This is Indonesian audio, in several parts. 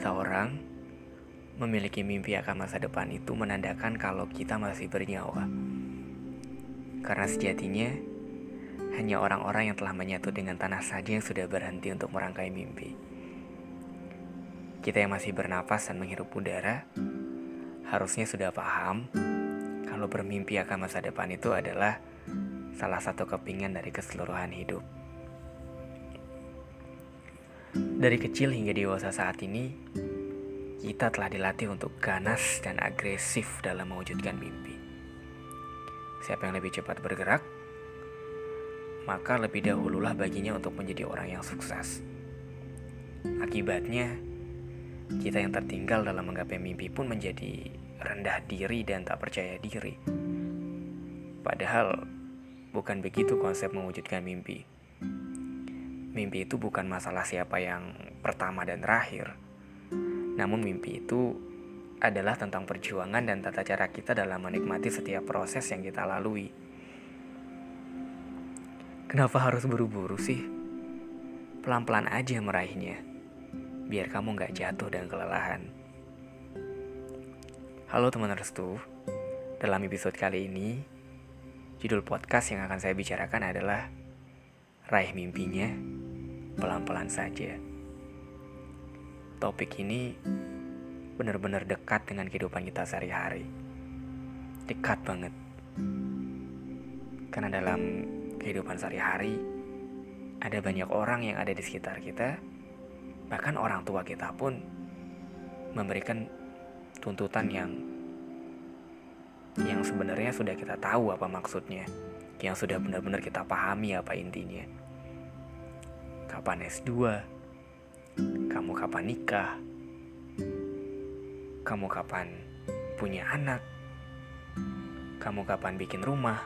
Kata orang, memiliki mimpi akan masa depan itu menandakan kalau kita masih bernyawa. Karena sejatinya, hanya orang-orang yang telah menyatu dengan tanah saja yang sudah berhenti untuk merangkai mimpi. Kita yang masih bernapas dan menghirup udara, harusnya sudah paham kalau bermimpi akan masa depan itu adalah salah satu kepingan dari keseluruhan hidup. Dari kecil hingga dewasa saat ini, kita telah dilatih untuk ganas dan agresif dalam mewujudkan mimpi. Siapa yang lebih cepat bergerak, maka lebih dahululah baginya untuk menjadi orang yang sukses. Akibatnya, kita yang tertinggal dalam menggapai mimpi pun menjadi rendah diri dan tak percaya diri. Padahal, bukan begitu konsep mewujudkan mimpi. Mimpi itu bukan masalah siapa yang pertama dan terakhir. Namun mimpi itu adalah tentang perjuangan dan tata cara kita dalam menikmati setiap proses yang kita lalui. Kenapa harus buru-buru sih? Pelan-pelan aja meraihnya, biar kamu gak jatuh dan kelelahan. Halo teman restu, dalam episode kali ini, judul podcast yang akan saya bicarakan adalah Raih Mimpinya pelan-pelan saja. Topik ini benar-benar dekat dengan kehidupan kita sehari-hari. Dekat banget. Karena dalam kehidupan sehari-hari ada banyak orang yang ada di sekitar kita, bahkan orang tua kita pun memberikan tuntutan yang yang sebenarnya sudah kita tahu apa maksudnya, yang sudah benar-benar kita pahami apa intinya kapan S2, kamu kapan nikah, kamu kapan punya anak, kamu kapan bikin rumah,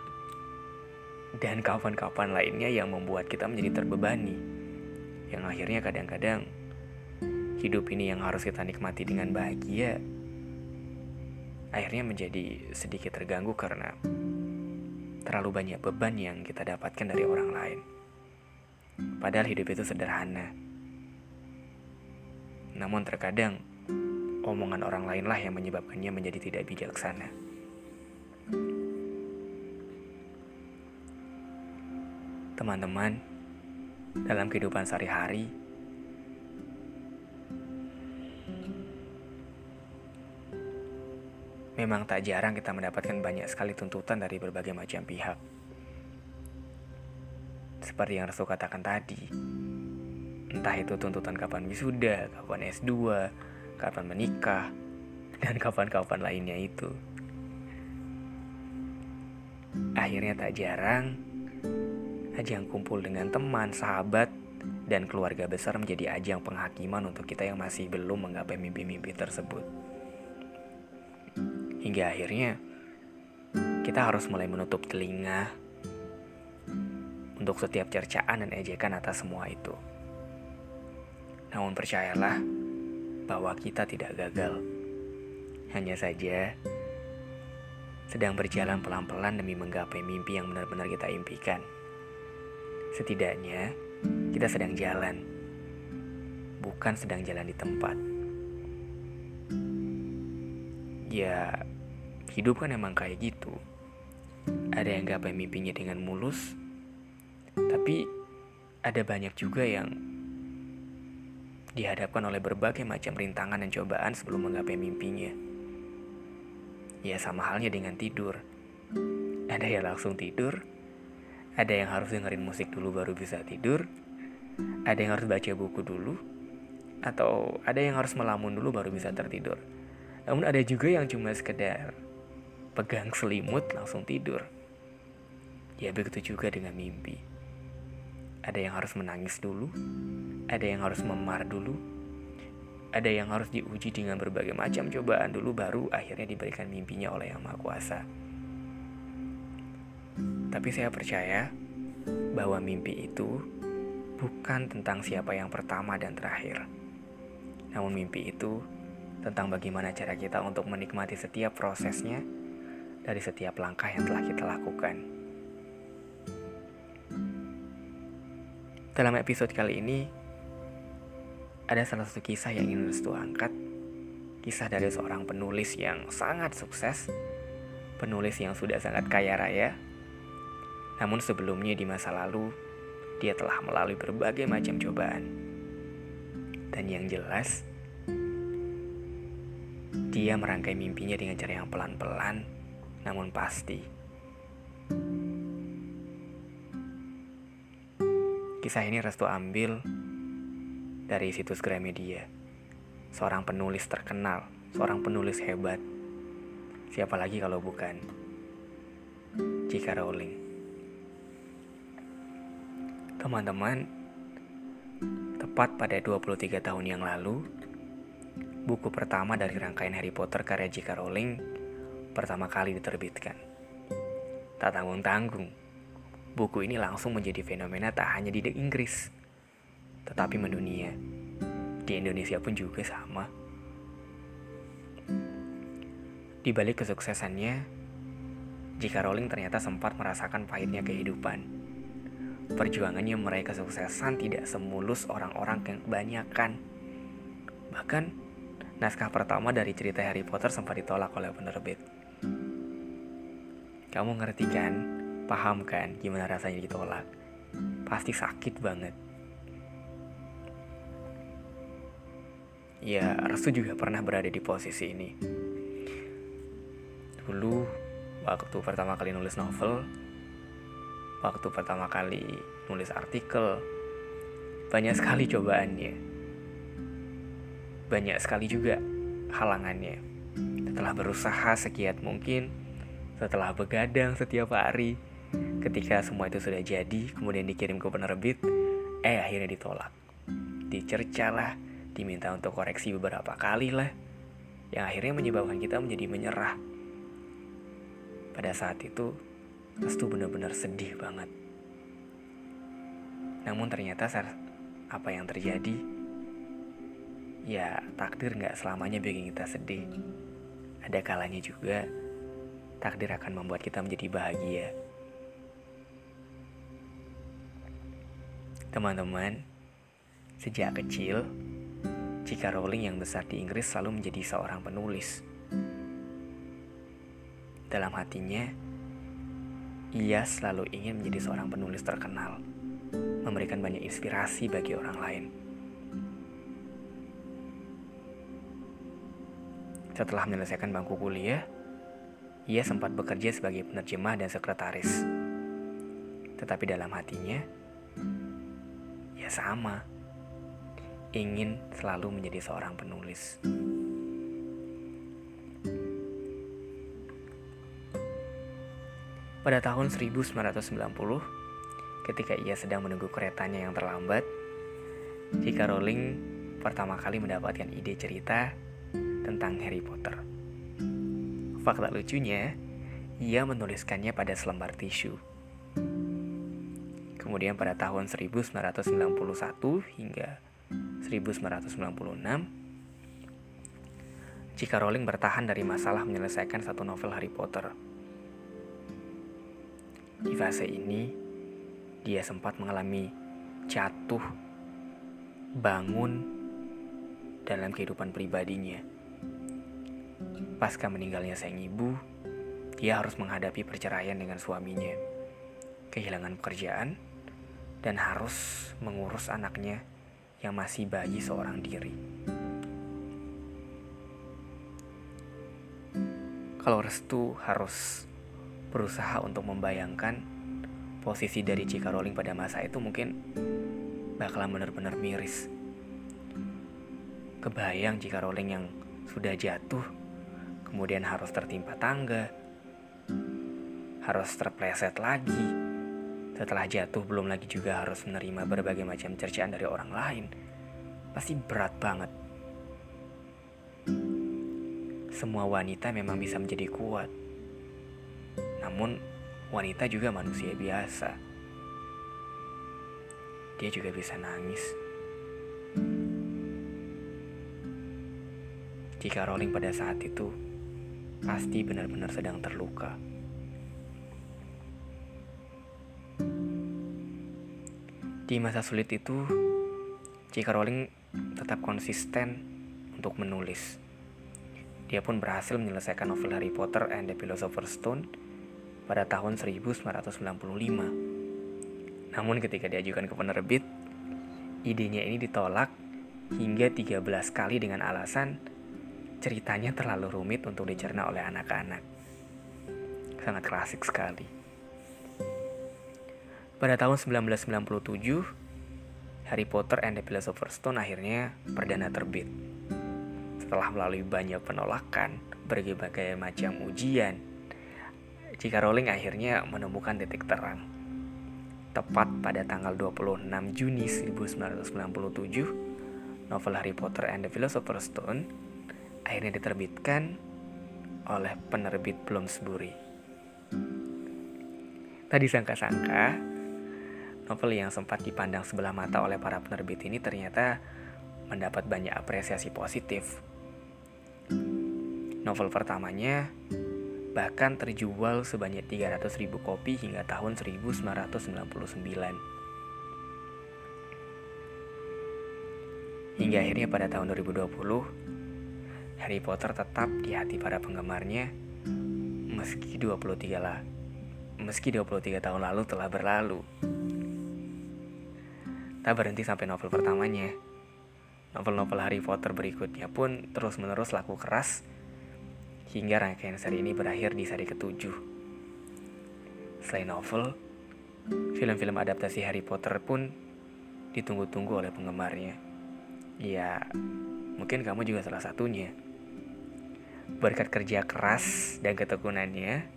dan kapan-kapan lainnya yang membuat kita menjadi terbebani. Yang akhirnya kadang-kadang hidup ini yang harus kita nikmati dengan bahagia, akhirnya menjadi sedikit terganggu karena terlalu banyak beban yang kita dapatkan dari orang lain. Padahal hidup itu sederhana. Namun terkadang omongan orang lainlah yang menyebabkannya menjadi tidak bijaksana. Teman-teman, dalam kehidupan sehari-hari, memang tak jarang kita mendapatkan banyak sekali tuntutan dari berbagai macam pihak. Seperti yang Restu katakan tadi, entah itu tuntutan kapan wisuda, kapan S2, kapan menikah, dan kapan-kapan lainnya itu. Akhirnya tak jarang, ajang kumpul dengan teman, sahabat, dan keluarga besar menjadi ajang penghakiman untuk kita yang masih belum menggapai mimpi-mimpi tersebut. Hingga akhirnya, kita harus mulai menutup telinga untuk setiap cercaan dan ejekan atas semua itu. Namun percayalah bahwa kita tidak gagal. Hanya saja sedang berjalan pelan-pelan demi menggapai mimpi yang benar-benar kita impikan. Setidaknya kita sedang jalan, bukan sedang jalan di tempat. Ya, hidup kan emang kayak gitu. Ada yang gapai mimpinya dengan mulus, tapi ada banyak juga yang dihadapkan oleh berbagai macam rintangan dan cobaan sebelum menggapai mimpinya. Ya sama halnya dengan tidur. Ada yang langsung tidur, ada yang harus dengerin musik dulu baru bisa tidur, ada yang harus baca buku dulu, atau ada yang harus melamun dulu baru bisa tertidur. Namun ada juga yang cuma sekedar pegang selimut langsung tidur. Ya begitu juga dengan mimpi. Ada yang harus menangis dulu, ada yang harus memar dulu, ada yang harus diuji dengan berbagai macam cobaan dulu baru akhirnya diberikan mimpinya oleh Yang Maha Kuasa. Tapi saya percaya bahwa mimpi itu bukan tentang siapa yang pertama dan terakhir. Namun mimpi itu tentang bagaimana cara kita untuk menikmati setiap prosesnya dari setiap langkah yang telah kita lakukan. Dalam episode kali ini, ada salah satu kisah yang ingin Restu angkat. Kisah dari seorang penulis yang sangat sukses, penulis yang sudah sangat kaya raya. Namun sebelumnya di masa lalu, dia telah melalui berbagai macam cobaan. Dan yang jelas, dia merangkai mimpinya dengan cara yang pelan-pelan, namun pasti. Kisah ini Restu ambil dari situs Gramedia. Seorang penulis terkenal, seorang penulis hebat. Siapa lagi kalau bukan J.K. Rowling. Teman-teman, tepat pada 23 tahun yang lalu, buku pertama dari rangkaian Harry Potter karya J.K. Rowling pertama kali diterbitkan. Tak tanggung-tanggung, buku ini langsung menjadi fenomena tak hanya di Inggris, tetapi mendunia. Di Indonesia pun juga sama. Di balik kesuksesannya, jika Rowling ternyata sempat merasakan pahitnya kehidupan. Perjuangannya meraih kesuksesan tidak semulus orang-orang yang kebanyakan. Bahkan, naskah pertama dari cerita Harry Potter sempat ditolak oleh penerbit. Kamu ngerti kan? Paham kan gimana rasanya ditolak? Pasti sakit banget. ya Restu juga pernah berada di posisi ini. Dulu waktu pertama kali nulis novel, waktu pertama kali nulis artikel, banyak sekali cobaannya. Banyak sekali juga halangannya. Setelah berusaha sekiat mungkin, setelah begadang setiap hari, ketika semua itu sudah jadi, kemudian dikirim ke penerbit, eh akhirnya ditolak. Dicerca lah, diminta untuk koreksi beberapa kali lah, yang akhirnya menyebabkan kita menjadi menyerah. Pada saat itu, Restu benar-benar sedih banget. Namun ternyata saat apa yang terjadi, ya takdir nggak selamanya bikin kita sedih. Ada kalanya juga, takdir akan membuat kita menjadi bahagia. Teman-teman, sejak kecil, jika Rowling yang besar di Inggris selalu menjadi seorang penulis. Dalam hatinya, ia selalu ingin menjadi seorang penulis terkenal, memberikan banyak inspirasi bagi orang lain. Setelah menyelesaikan bangku kuliah, ia sempat bekerja sebagai penerjemah dan sekretaris. Tetapi dalam hatinya, ya sama ingin selalu menjadi seorang penulis. Pada tahun 1990, ketika ia sedang menunggu keretanya yang terlambat, J.K. Rowling pertama kali mendapatkan ide cerita tentang Harry Potter. Fakta lucunya, ia menuliskannya pada selembar tisu. Kemudian pada tahun 1991 hingga 1996, jika Rowling bertahan dari masalah menyelesaikan satu novel Harry Potter. Di fase ini, dia sempat mengalami jatuh, bangun dalam kehidupan pribadinya. Pasca meninggalnya sang ibu, dia harus menghadapi perceraian dengan suaminya, kehilangan pekerjaan, dan harus mengurus anaknya yang masih bayi seorang diri. Kalau Restu harus berusaha untuk membayangkan posisi dari J.K. Rowling pada masa itu mungkin bakalan benar-benar miris. Kebayang J.K. Rowling yang sudah jatuh, kemudian harus tertimpa tangga, harus terpleset lagi, setelah jatuh belum lagi juga harus menerima berbagai macam cercaan dari orang lain. Pasti berat banget. Semua wanita memang bisa menjadi kuat. Namun wanita juga manusia biasa. Dia juga bisa nangis. Jika Rolling pada saat itu pasti benar-benar sedang terluka. Di masa sulit itu, J.K. Rowling tetap konsisten untuk menulis. Dia pun berhasil menyelesaikan novel Harry Potter and the Philosopher's Stone pada tahun 1995. Namun ketika diajukan ke penerbit, idenya ini ditolak hingga 13 kali dengan alasan ceritanya terlalu rumit untuk dicerna oleh anak-anak. Sangat klasik sekali. Pada tahun 1997, Harry Potter and the Philosopher's Stone akhirnya perdana terbit. Setelah melalui banyak penolakan, berbagai macam ujian, jika Rowling akhirnya menemukan titik terang. Tepat pada tanggal 26 Juni 1997, novel Harry Potter and the Philosopher's Stone akhirnya diterbitkan oleh penerbit Bloomsbury. Tadi sangka-sangka, novel yang sempat dipandang sebelah mata oleh para penerbit ini ternyata mendapat banyak apresiasi positif. Novel pertamanya bahkan terjual sebanyak 300 ribu kopi hingga tahun 1999. Hingga akhirnya pada tahun 2020, Harry Potter tetap di hati para penggemarnya meski 23 lah. Meski 23 tahun lalu telah berlalu. Tak berhenti sampai novel pertamanya. Novel-novel Harry Potter berikutnya pun terus-menerus laku keras hingga rangkaian seri ini berakhir di seri ketujuh. Selain novel, film-film adaptasi Harry Potter pun ditunggu-tunggu oleh penggemarnya. Ya, mungkin kamu juga salah satunya. Berkat kerja keras dan ketekunannya,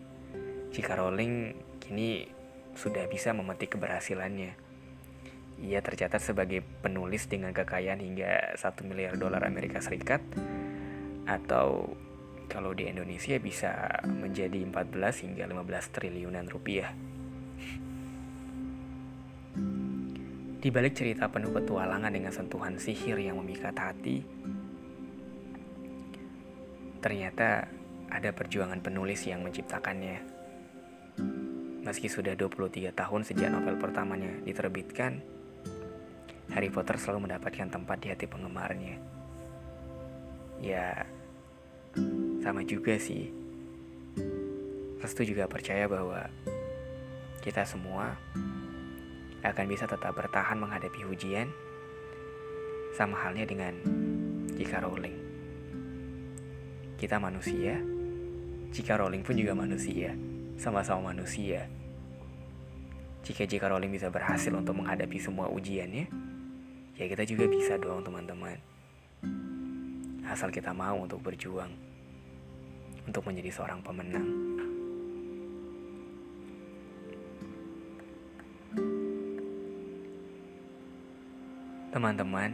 J.K. Rowling kini sudah bisa memetik keberhasilannya. Ia tercatat sebagai penulis dengan kekayaan hingga 1 miliar dolar Amerika Serikat atau kalau di Indonesia bisa menjadi 14 hingga 15 triliunan rupiah. Di balik cerita penuh petualangan dengan sentuhan sihir yang memikat hati, Ternyata ada perjuangan penulis yang menciptakannya. Meski sudah 23 tahun sejak novel pertamanya diterbitkan, Harry Potter selalu mendapatkan tempat di hati penggemarnya. Ya, sama juga sih. Restu juga percaya bahwa kita semua akan bisa tetap bertahan menghadapi ujian, sama halnya dengan jika Rowling. Kita manusia, jika Rowling pun juga manusia, sama-sama manusia. Jika jika Rowling bisa berhasil untuk menghadapi semua ujiannya, ya kita juga bisa doang teman-teman. Asal kita mau untuk berjuang, untuk menjadi seorang pemenang. Teman-teman,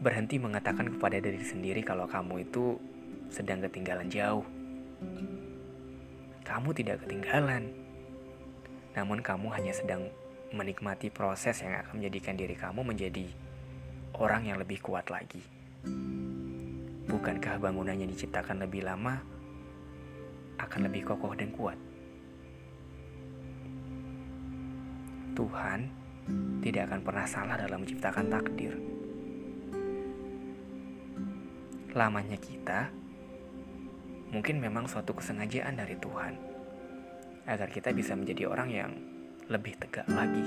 berhenti mengatakan kepada diri sendiri kalau kamu itu sedang ketinggalan jauh. Kamu tidak ketinggalan, namun kamu hanya sedang menikmati proses yang akan menjadikan diri kamu menjadi orang yang lebih kuat lagi. Bukankah bangunan yang diciptakan lebih lama akan lebih kokoh dan kuat? Tuhan tidak akan pernah salah dalam menciptakan takdir. Lamanya kita mungkin memang suatu kesengajaan dari Tuhan agar kita bisa menjadi orang yang lebih tegak lagi,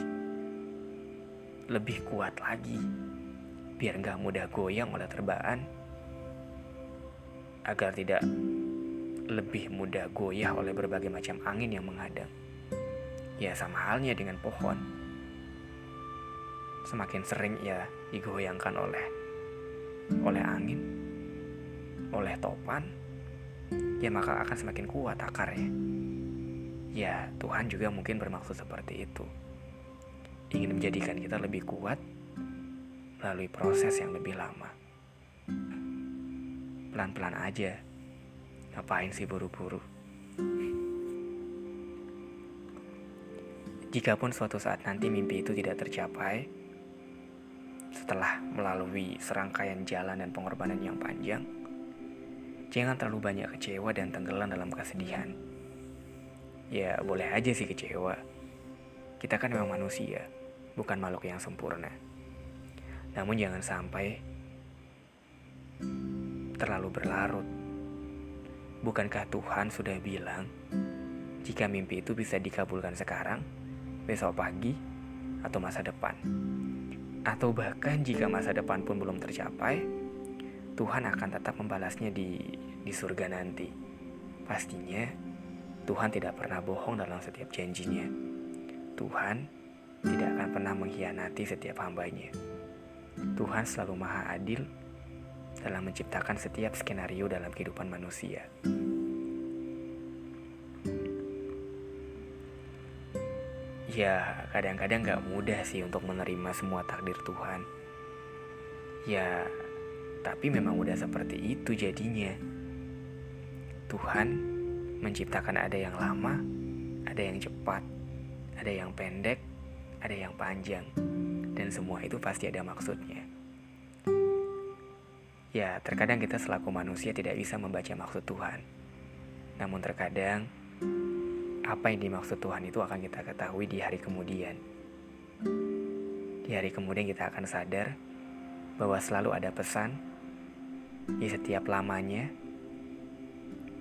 lebih kuat lagi, biar nggak mudah goyang oleh terbaan, agar tidak lebih mudah goyah oleh berbagai macam angin yang menghadang. Ya sama halnya dengan pohon. Semakin sering ia digoyangkan oleh oleh angin, oleh topan, ya maka akan semakin kuat akarnya. Ya, Tuhan juga mungkin bermaksud seperti itu. Ingin menjadikan kita lebih kuat melalui proses yang lebih lama. Pelan-pelan aja. Ngapain sih buru-buru? Jikapun suatu saat nanti mimpi itu tidak tercapai, setelah melalui serangkaian jalan dan pengorbanan yang panjang, Jangan terlalu banyak kecewa dan tenggelam dalam kesedihan. Ya, boleh aja sih kecewa. Kita kan memang manusia, bukan makhluk yang sempurna. Namun jangan sampai terlalu berlarut. Bukankah Tuhan sudah bilang, jika mimpi itu bisa dikabulkan sekarang, besok pagi, atau masa depan? Atau bahkan jika masa depan pun belum tercapai, Tuhan akan tetap membalasnya di, di surga nanti. Pastinya, Tuhan tidak pernah bohong dalam setiap janjinya. Tuhan tidak akan pernah mengkhianati setiap hambanya. Tuhan selalu maha adil dalam menciptakan setiap skenario dalam kehidupan manusia. Ya, kadang-kadang gak mudah sih untuk menerima semua takdir Tuhan. Ya, tapi memang udah seperti itu jadinya. Tuhan menciptakan ada yang lama, ada yang cepat, ada yang pendek, ada yang panjang, dan semua itu pasti ada maksudnya. Ya, terkadang kita selaku manusia tidak bisa membaca maksud Tuhan. Namun terkadang apa yang dimaksud Tuhan itu akan kita ketahui di hari kemudian. Di hari kemudian kita akan sadar bahwa selalu ada pesan di setiap lamanya,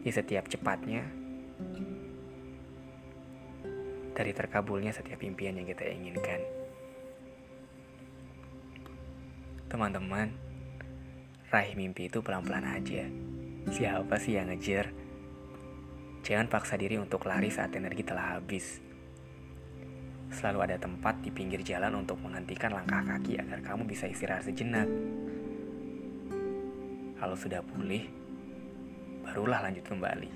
di setiap cepatnya, dari terkabulnya setiap impian yang kita inginkan. Teman-teman, raih mimpi itu pelan-pelan aja. Siapa sih yang ngejar? Jangan paksa diri untuk lari saat energi telah habis. Selalu ada tempat di pinggir jalan untuk menghentikan langkah kaki agar kamu bisa istirahat sejenak. Kalau sudah pulih, barulah lanjut kembali.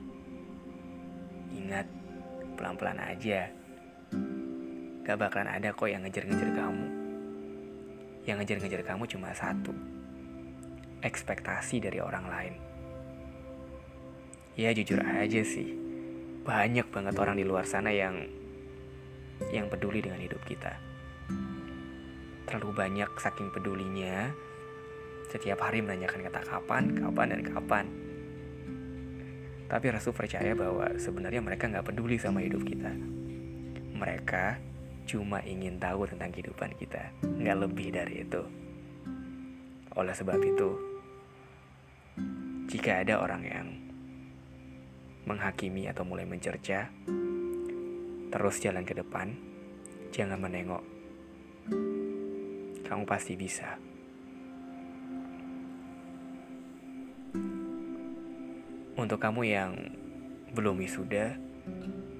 Ingat, pelan-pelan aja. Gak bakalan ada kok yang ngejar-ngejar kamu. Yang ngejar-ngejar kamu cuma satu ekspektasi dari orang lain. Ya jujur aja sih, banyak banget orang di luar sana yang yang peduli dengan hidup kita. Terlalu banyak saking pedulinya, setiap hari menanyakan kata kapan, kapan, dan kapan. Tapi Rasul percaya bahwa sebenarnya mereka nggak peduli sama hidup kita. Mereka cuma ingin tahu tentang kehidupan kita, nggak lebih dari itu. Oleh sebab itu, jika ada orang yang menghakimi atau mulai mencerca, terus jalan ke depan, jangan menengok. Kamu pasti bisa. Untuk kamu yang belum wisuda,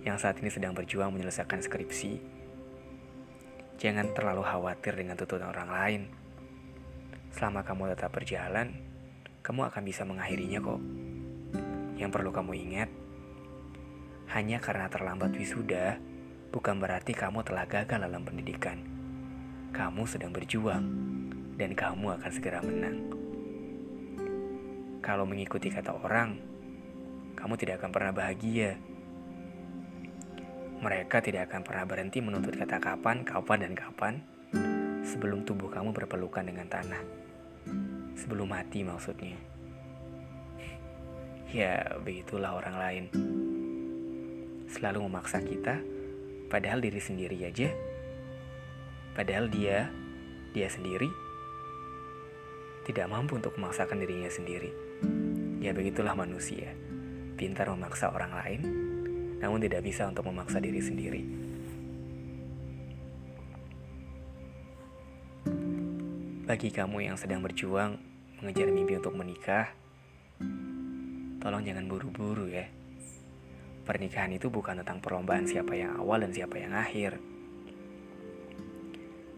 yang saat ini sedang berjuang menyelesaikan skripsi, jangan terlalu khawatir dengan tuntutan orang lain. Selama kamu tetap berjalan, kamu akan bisa mengakhirinya kok. Yang perlu kamu ingat, hanya karena terlambat wisuda, bukan berarti kamu telah gagal dalam pendidikan. Kamu sedang berjuang, dan kamu akan segera menang. Kalau mengikuti kata orang, kamu tidak akan pernah bahagia. Mereka tidak akan pernah berhenti menuntut kata kapan, kapan, dan kapan sebelum tubuh kamu berpelukan dengan tanah sebelum mati maksudnya. Ya, begitulah orang lain. Selalu memaksa kita, padahal diri sendiri aja. Padahal dia, dia sendiri, tidak mampu untuk memaksakan dirinya sendiri. Ya begitulah manusia, pintar memaksa orang lain, namun tidak bisa untuk memaksa diri sendiri. Bagi kamu yang sedang berjuang mengejar mimpi untuk menikah, tolong jangan buru-buru ya. Pernikahan itu bukan tentang perlombaan siapa yang awal dan siapa yang akhir.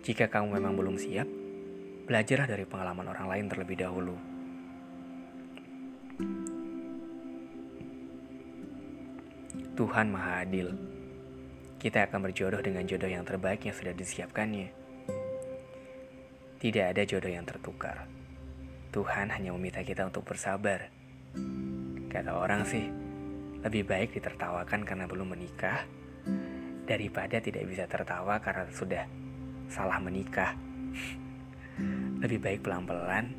Jika kamu memang belum siap, belajarlah dari pengalaman orang lain terlebih dahulu. Tuhan Maha Adil. Kita akan berjodoh dengan jodoh yang terbaik yang sudah disiapkannya. Tidak ada jodoh yang tertukar. Tuhan hanya meminta kita untuk bersabar. Kata orang sih, lebih baik ditertawakan karena belum menikah daripada tidak bisa tertawa karena sudah salah menikah. Lebih baik pelan-pelan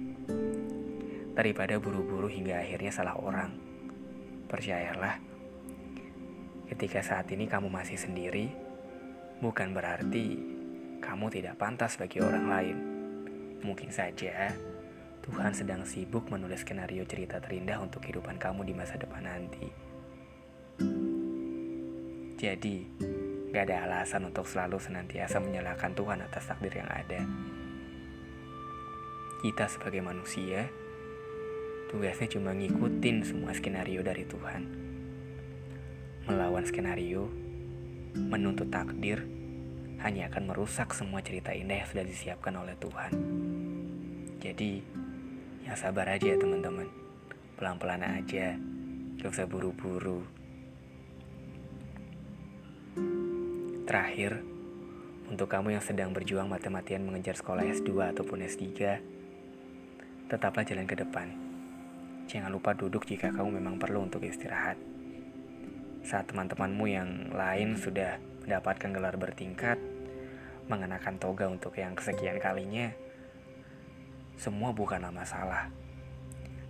daripada buru-buru hingga akhirnya salah orang. Percayalah, ketika saat ini kamu masih sendiri, bukan berarti kamu tidak pantas bagi orang lain mungkin saja Tuhan sedang sibuk menulis skenario cerita terindah untuk kehidupan kamu di masa depan nanti. Jadi, gak ada alasan untuk selalu senantiasa menyalahkan Tuhan atas takdir yang ada. Kita sebagai manusia, tugasnya cuma ngikutin semua skenario dari Tuhan. Melawan skenario, menuntut takdir, hanya akan merusak semua cerita indah yang sudah disiapkan oleh Tuhan. Jadi, yang sabar aja teman-teman. Pelan-pelan aja, gak usah buru-buru. Terakhir, untuk kamu yang sedang berjuang mati-matian mengejar sekolah S2 ataupun S3, tetaplah jalan ke depan. Jangan lupa duduk jika kamu memang perlu untuk istirahat. Saat teman-temanmu yang lain sudah mendapatkan gelar bertingkat, mengenakan toga untuk yang kesekian kalinya, semua bukanlah masalah.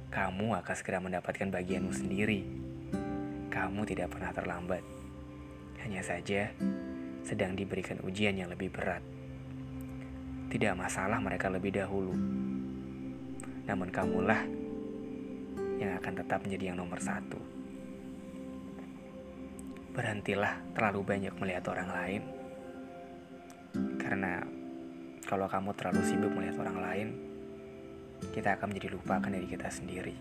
Kamu akan segera mendapatkan bagianmu sendiri. Kamu tidak pernah terlambat. Hanya saja, sedang diberikan ujian yang lebih berat. Tidak masalah mereka lebih dahulu. Namun kamulah yang akan tetap menjadi yang nomor satu. Berhentilah terlalu banyak melihat orang lain. Karena kalau kamu terlalu sibuk melihat orang lain, kita akan menjadi lupakan dari kita sendiri.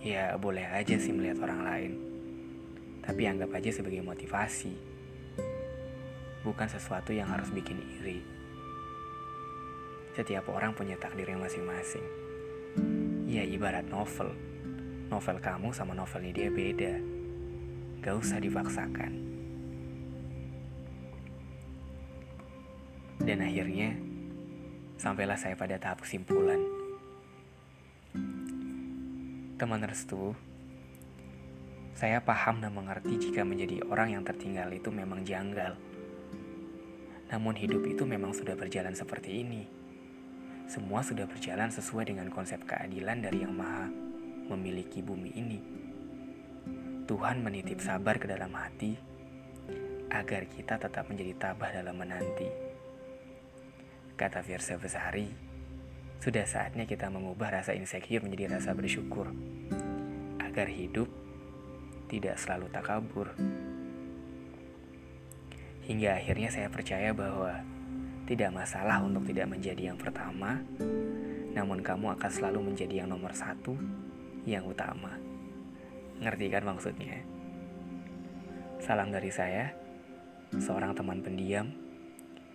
Ya, boleh aja sih melihat orang lain tapi anggap aja sebagai motivasi. Bukan sesuatu yang harus bikin iri. Setiap orang punya takdirnya masing-masing. Ya ibarat novel. Novel kamu sama novelnya dia beda. Gak usah dipaksakan. Dan akhirnya, sampailah saya pada tahap kesimpulan. Teman restu, saya paham dan mengerti jika menjadi orang yang tertinggal itu memang janggal. Namun hidup itu memang sudah berjalan seperti ini. Semua sudah berjalan sesuai dengan konsep keadilan dari Yang Maha memiliki bumi ini. Tuhan menitip sabar ke dalam hati agar kita tetap menjadi tabah dalam menanti. Kata Fiersa Besari, sudah saatnya kita mengubah rasa insecure menjadi rasa bersyukur agar hidup tidak selalu takabur. Hingga akhirnya saya percaya bahwa tidak masalah untuk tidak menjadi yang pertama, namun kamu akan selalu menjadi yang nomor satu, yang utama. Ngerti kan maksudnya? Salam dari saya, seorang teman pendiam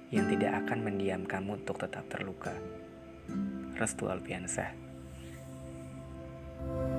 yang tidak akan mendiamkanmu untuk tetap terluka. Restu Alpiansah. thank you